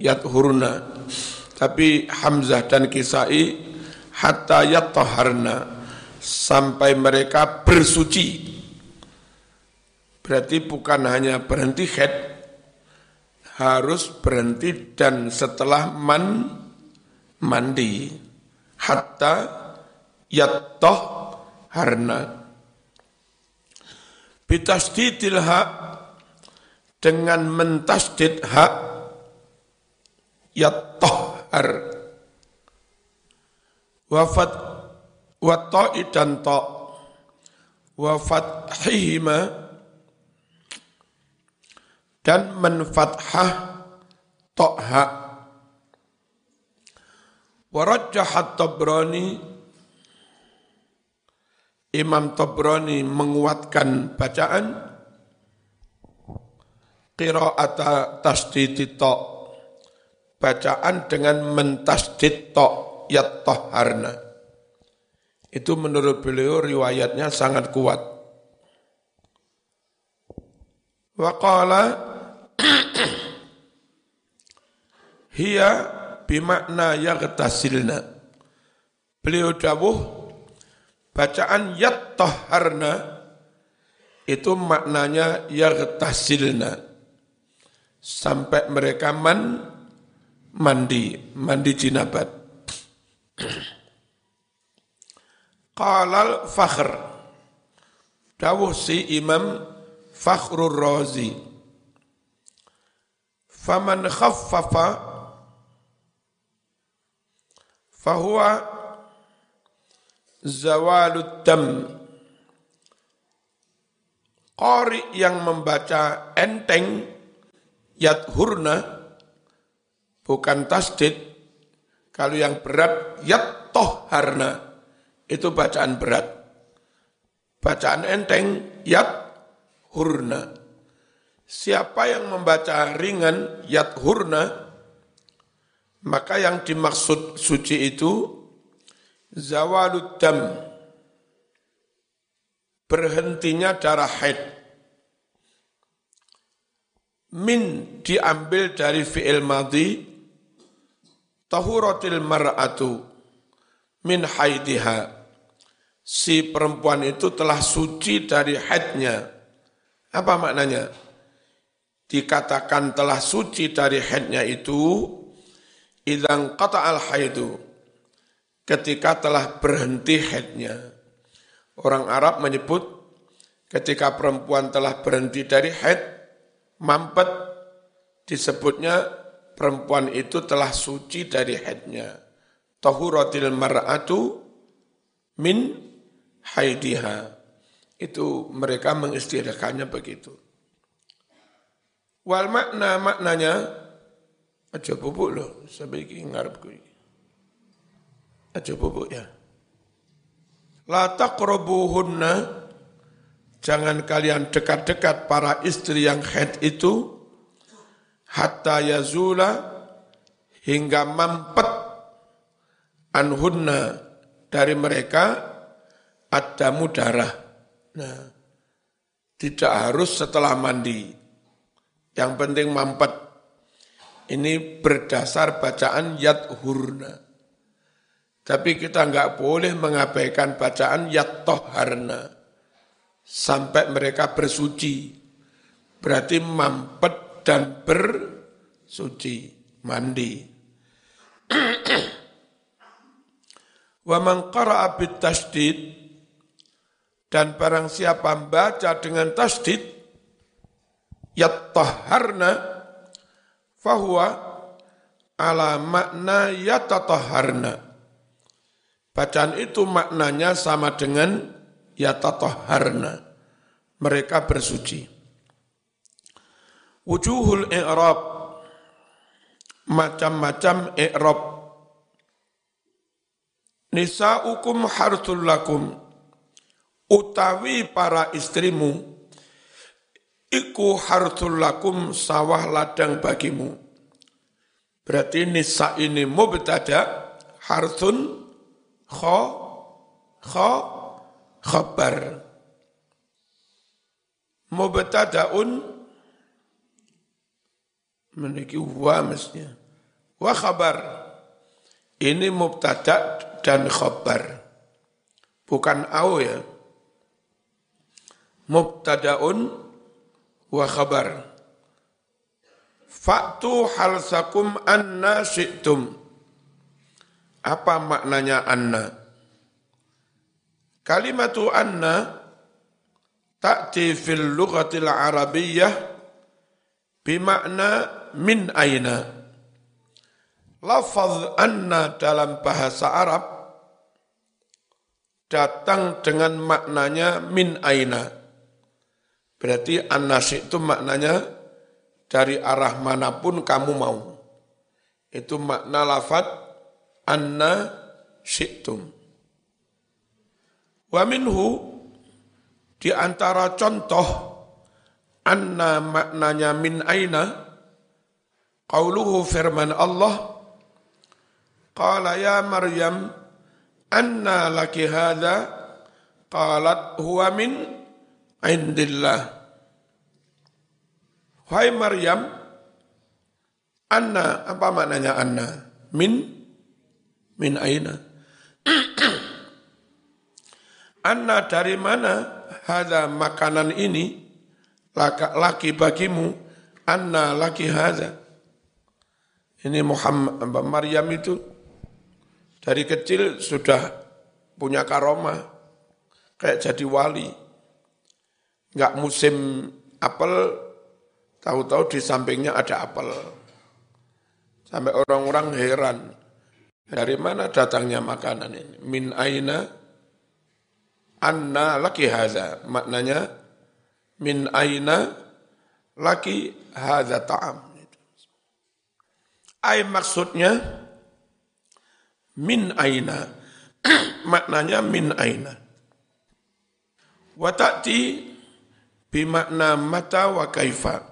yathurna. Tapi Hamzah dan Kisai hatta yataharna sampai mereka bersuci. Berarti bukan hanya berhenti head, harus berhenti dan setelah man mandi. Hatta yattah harna bitasdidil hak dengan mentasdid hak yattahar wafat watta'i dan ta' wafat hihima dan menfathah to'ha warajjahat Tabrani. Imam Tabrani menguatkan bacaan. Qira'ata tasdidi to bacaan dengan mentasdid to yattahharna itu menurut beliau riwayatnya sangat kuat waqala Hiya bimakna yaghtasilna. Beliau dawuh bacaan yattahharna itu maknanya yaghtasilna. Sampai mereka man mandi, mandi jinabat. Qalal fakhr. Dawuh si Imam Fakhrul Razi. Faman khaffafa fahuwa zawalud dam. Qari yang membaca enteng yadhurna bukan tasdid. Kalau yang berat yat toharna itu bacaan berat. Bacaan enteng yat hurna Siapa yang membaca ringan yat hurna, maka yang dimaksud suci itu zawalud dam, berhentinya darah haid. Min diambil dari fi'il madhi, tahuratil mar'atu min haidiha. Si perempuan itu telah suci dari haidnya. Apa maknanya? dikatakan telah suci dari haidnya itu idang kata al haidu ketika telah berhenti haidnya orang Arab menyebut ketika perempuan telah berhenti dari haid mampet disebutnya perempuan itu telah suci dari haidnya tahuratil mar'atu min haidiha itu mereka mengistilahkannya begitu Wal makna maknanya aja bubuk loh, iki ngarepku iki. Aja bubuk ya. La taqrabuhunna jangan kalian dekat-dekat para istri yang haid itu hatta yazula hingga mampet anhunna dari mereka ada darah. Nah, tidak harus setelah mandi. Yang penting mampet. Ini berdasar bacaan yat hurna. Tapi kita nggak boleh mengabaikan bacaan yat toharna. Sampai mereka bersuci. Berarti mampet dan bersuci. Mandi. Wa man qara'a tasdid dan barang siapa membaca dengan tasdid yattaharna fahuwa ala makna yatataharna. Bacaan itu maknanya sama dengan yatataharna. Mereka bersuci. Wujuhul i'rab macam-macam i'rab. Nisa'ukum harthul lakum utawi para istrimu Iku hartul lakum sawah ladang bagimu. Berarti nisa ini mubtada harthun kho kho khabar. Mubtadaun meniki wa mestinya. Wa khabar. Ini mubtada dan khabar. Bukan au ya. Mubtadaun wa khabar. Faktu halsakum anna syi'tum. Apa maknanya anna? Kalimatu anna ta'ti fil lughatil arabiyyah bimakna min aina. Lafaz anna dalam bahasa Arab datang dengan maknanya min aina. Berarti annas itu maknanya dari arah mana pun kamu mau. Itu makna lafad anna syi'tum. Wa minhu di antara contoh anna maknanya min aina qauluhu firman Allah qala ya Maryam anna laki hadha qalat huwa min indillah. Hai Maryam, Anna, apa maknanya Anna? Min, min aina. Anna dari mana hada makanan ini laki, bagimu Anna laki hada. Ini Muhammad Maryam itu dari kecil sudah punya karomah kayak jadi wali nggak musim apel, tahu-tahu di sampingnya ada apel. Sampai orang-orang heran, dari mana datangnya makanan ini? Min aina anna laki haza. Maknanya, min aina laki haza ta'am. Ay maksudnya, min aina. maknanya min aina. Watati bimakna mata wa kaifa.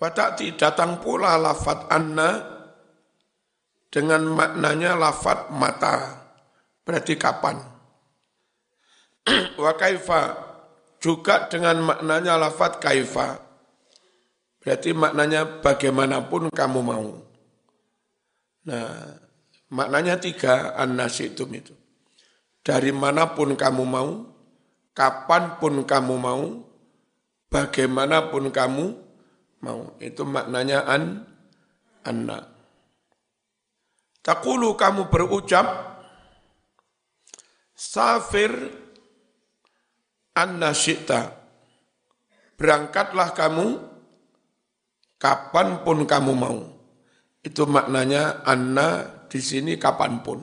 Watati datang pula lafat anna dengan maknanya lafat mata, berarti kapan. wa kaifa juga dengan maknanya lafat kaifa, berarti maknanya bagaimanapun kamu mau. Nah, maknanya tiga an-nasitum itu. Dari mana pun kamu mau, kapan pun kamu mau, bagaimanapun kamu mau. Itu maknanya an, anna. Takulu kamu berucap, safir anna syikta. Berangkatlah kamu, kapan pun kamu mau. Itu maknanya anna di sini kapan pun.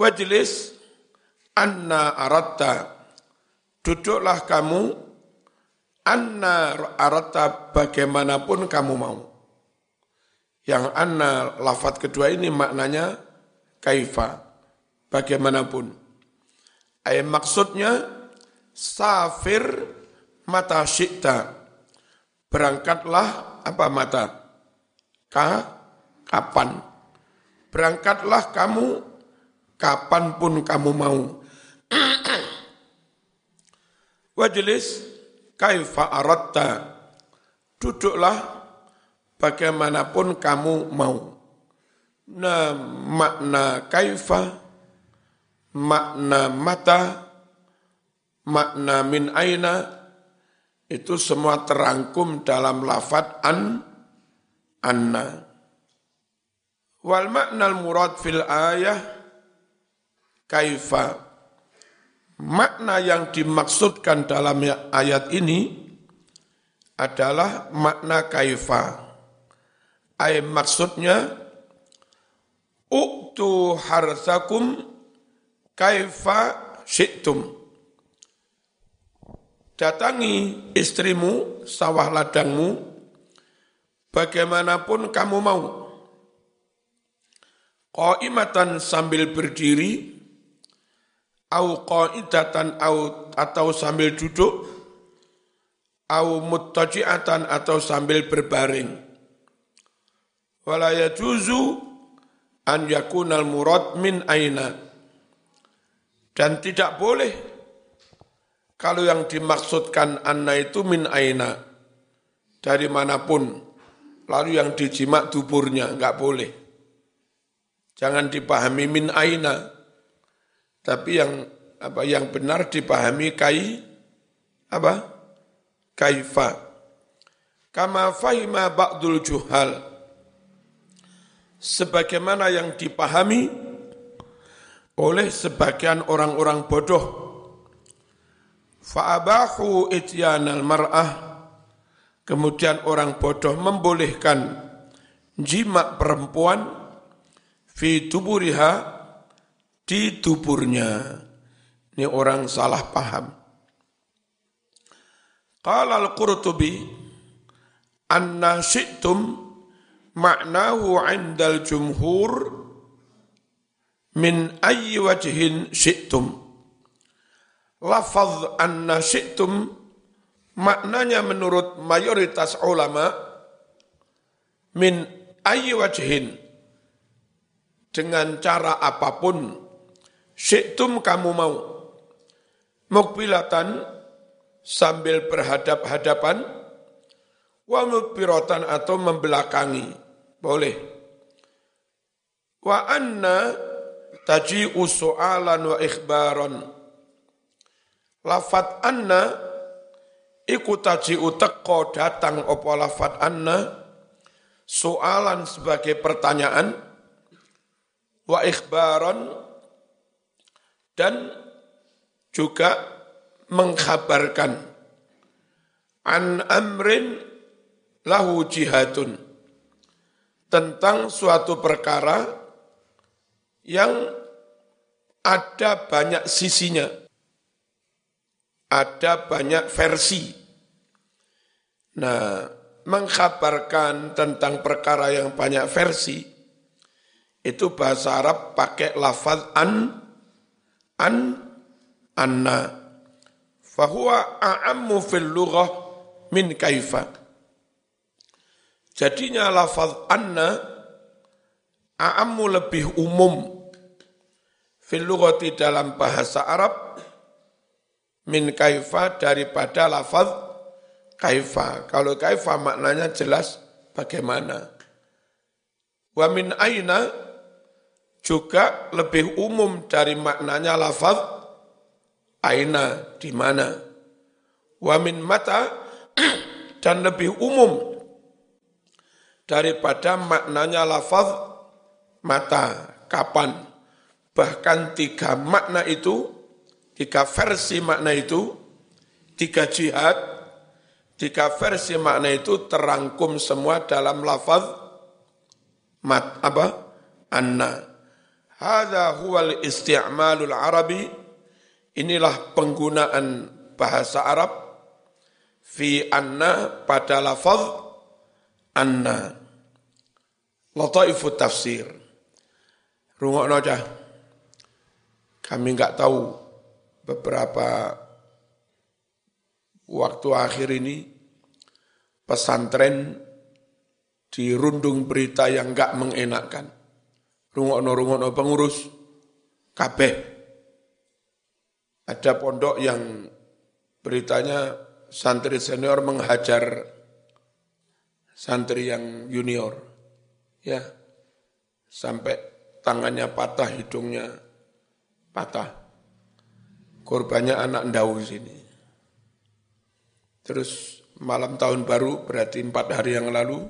Wajlis anna aratta. Duduklah kamu. Anna aratta bagaimanapun kamu mau. Yang anna lafat kedua ini maknanya kaifa. Bagaimanapun. Ayat maksudnya safir mata syikta berangkatlah apa mata? Ka kapan? Berangkatlah kamu kapan pun kamu mau. Wajlis kaifa aratta. Duduklah bagaimanapun kamu mau. Nah, makna kaifa, makna mata, makna min aina, itu semua terangkum dalam lafat an, anna. Wal makna al-murad fil ayah, kaifa, makna yang dimaksudkan dalam ayat ini adalah makna kaifa. Ay maksudnya uktu harsakum kaifa syi'tum. Datangi istrimu, sawah ladangmu, bagaimanapun kamu mau. Qaimatan sambil berdiri, au qaidatan au atau sambil duduk au muttaji'atan atau sambil berbaring wala yajuzu an yakunal murad min aina dan tidak boleh kalau yang dimaksudkan anna itu min aina. Dari mana pun. Lalu yang dijimak duburnya, enggak boleh. Jangan dipahami min aina, tapi yang apa yang benar dipahami kai apa kaifa. Kama fahima ba'dul juhal. Sebagaimana yang dipahami oleh sebagian orang-orang bodoh fa'abahu ityanal mar'ah kemudian orang bodoh membolehkan jima perempuan fi tuburiha di tuburnya. Ini orang salah paham. Qala al-Qurtubi anna syi'tum ma'nahu 'indal jumhur min ayyi wajhin syi'tum. Lafaz anna syi'tum maknanya menurut mayoritas ulama min ayyi wajhin dengan cara apa pun, syiktum kamu mau, mukbilatan sambil berhadap-hadapan, wa mukbiratan atau membelakangi, boleh. Wa anna taji'u su'alan wa ikhbaran. Lafat anna iku taji'u teko datang opo lafat anna? Soalan sebagai pertanyaan wa ikhbaran dan juga mengkhabarkan an amrin lahu jihadun tentang suatu perkara yang ada banyak sisinya, ada banyak versi. Nah, mengkhabarkan tentang perkara yang banyak versi, itu bahasa Arab pakai lafaz an an anna fahuwa a'ammu fil lughah min kaifa jadinya lafaz anna a'ammu lebih umum fil lughati dalam bahasa Arab min kaifa daripada lafaz kaifa. Kalau kaifa maknanya jelas bagaimana. Wa min aina juga lebih umum dari maknanya lafaz aina di mana. Wa min mata dan lebih umum daripada maknanya lafaz mata. Kapan? Bahkan tiga makna itu tiga versi makna itu tiga jihad tiga versi makna itu terangkum semua dalam lafaz mat apa anna Hada huwal isti'malul arabi. Inilah penggunaan bahasa Arab fi anna pada lafaz anna. Lataifu tafsir. Rungokno aja. Kami enggak tahu beberapa waktu akhir ini pesantren dirundung berita yang enggak mengenakkan rungokno-rungokno pengurus kabeh. Ada pondok yang beritanya santri senior menghajar santri yang junior. Ya. Sampai tangannya patah, hidungnya patah. Korbannya anak ndau sini. Terus malam tahun baru berarti empat hari yang lalu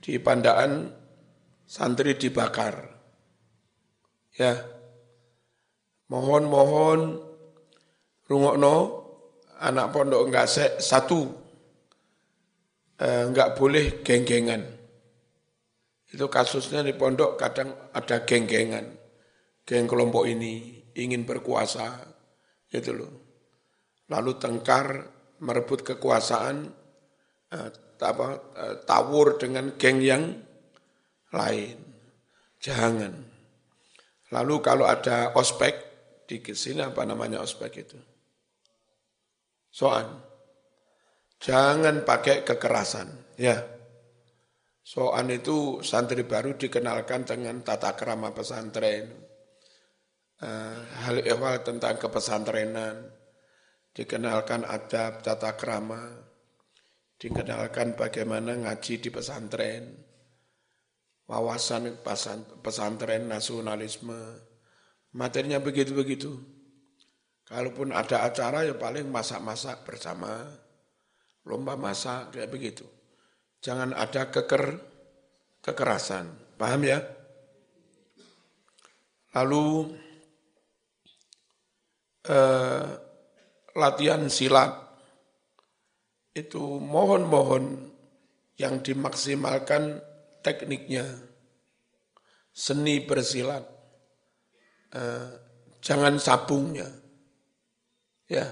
di Pandaan santri dibakar. Ya. Mohon-mohon rungokno anak pondok enggak se satu eh, enggak boleh geng-gengan. Itu kasusnya di pondok kadang ada geng-gengan. Geng kelompok ini ingin berkuasa gitu loh. Lalu tengkar merebut kekuasaan eh, apa, eh, tawur dengan geng yang lain. Jangan. Lalu kalau ada ospek, di sini apa namanya ospek itu? Soan. Jangan pakai kekerasan, ya. Soan itu santri baru dikenalkan dengan tata kerama pesantren. Uh, hal ehwal tentang kepesantrenan, dikenalkan adab, tata kerama. dikenalkan bagaimana ngaji di pesantren, wawasan pesantren nasionalisme, materinya begitu-begitu. Kalaupun ada acara ya paling masak-masak bersama, lomba masak kayak begitu. Jangan ada keker kekerasan, paham ya? Lalu eh, latihan silat. Itu mohon-mohon yang dimaksimalkan tekniknya, seni bersilat, eh, jangan sabungnya, ya.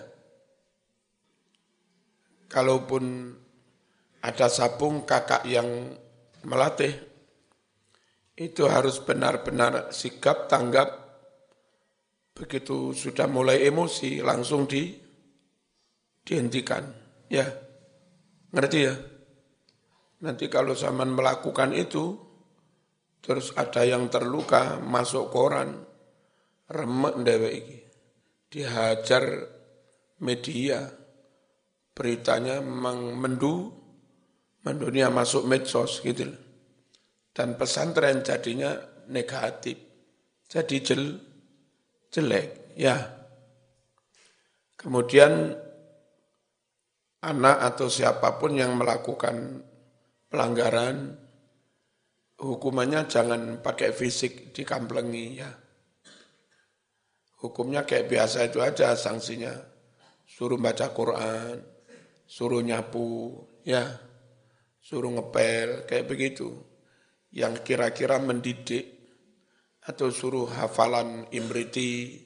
Kalaupun ada sabung kakak yang melatih, itu harus benar-benar sikap tanggap begitu sudah mulai emosi langsung di dihentikan. Ya, ngerti ya? Nanti kalau zaman melakukan itu, terus ada yang terluka, masuk koran, remek dewe iki. Dihajar media, beritanya memang mendu, mendunia masuk medsos gitu. Dan pesantren jadinya negatif. Jadi jel, jelek, ya. Kemudian anak atau siapa pun yang melakukan pelanggaran, hukumannya jangan pakai fisik dikamplengi ya. Hukumnya kayak biasa itu aja sanksinya. Suruh baca Quran, suruh nyapu, ya. Suruh ngepel, kayak begitu. Yang kira-kira mendidik atau suruh hafalan imriti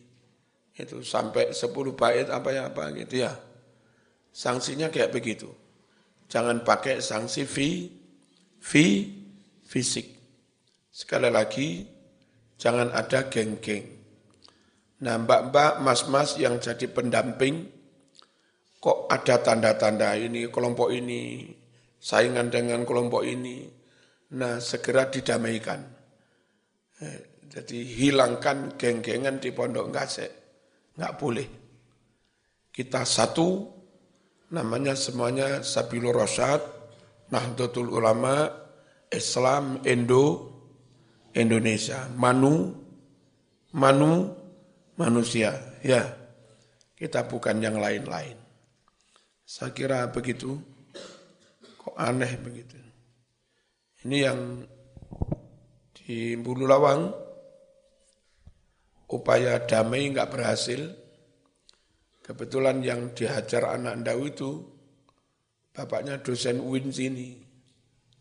itu sampai 10 bait apa ya apa gitu ya. Sanksinya kayak begitu. Jangan pakai sanksi fi fi fisik. Sekali lagi jangan ada geng-geng. Nah, mbak-mbak, mas-mas yang jadi pendamping kok ada tanda-tanda ini kelompok ini saingan dengan kelompok ini. Nah, segera didamaikan. Jadi hilangkan geng-gengan di pondok ngasek. Nggak boleh. Kita satu, namanya semuanya Sabilur Rasyad, Nahdlatul Ulama, Islam, Indo, Indonesia. Manu, manu, manusia. Ya, kita bukan yang lain-lain. Saya kira begitu. Kok aneh begitu. Ini yang di Bulu Lawang, upaya damai nggak berhasil. Kebetulan yang dihajar anak Ndau itu bapaknya dosen UIN sini,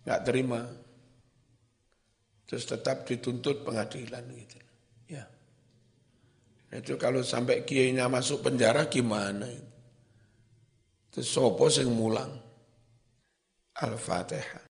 nggak terima. Terus tetap dituntut pengadilan gitu. Ya. Itu kalau sampai kiainya masuk penjara gimana? Terus sopo sing mulang? Al-Fatihah.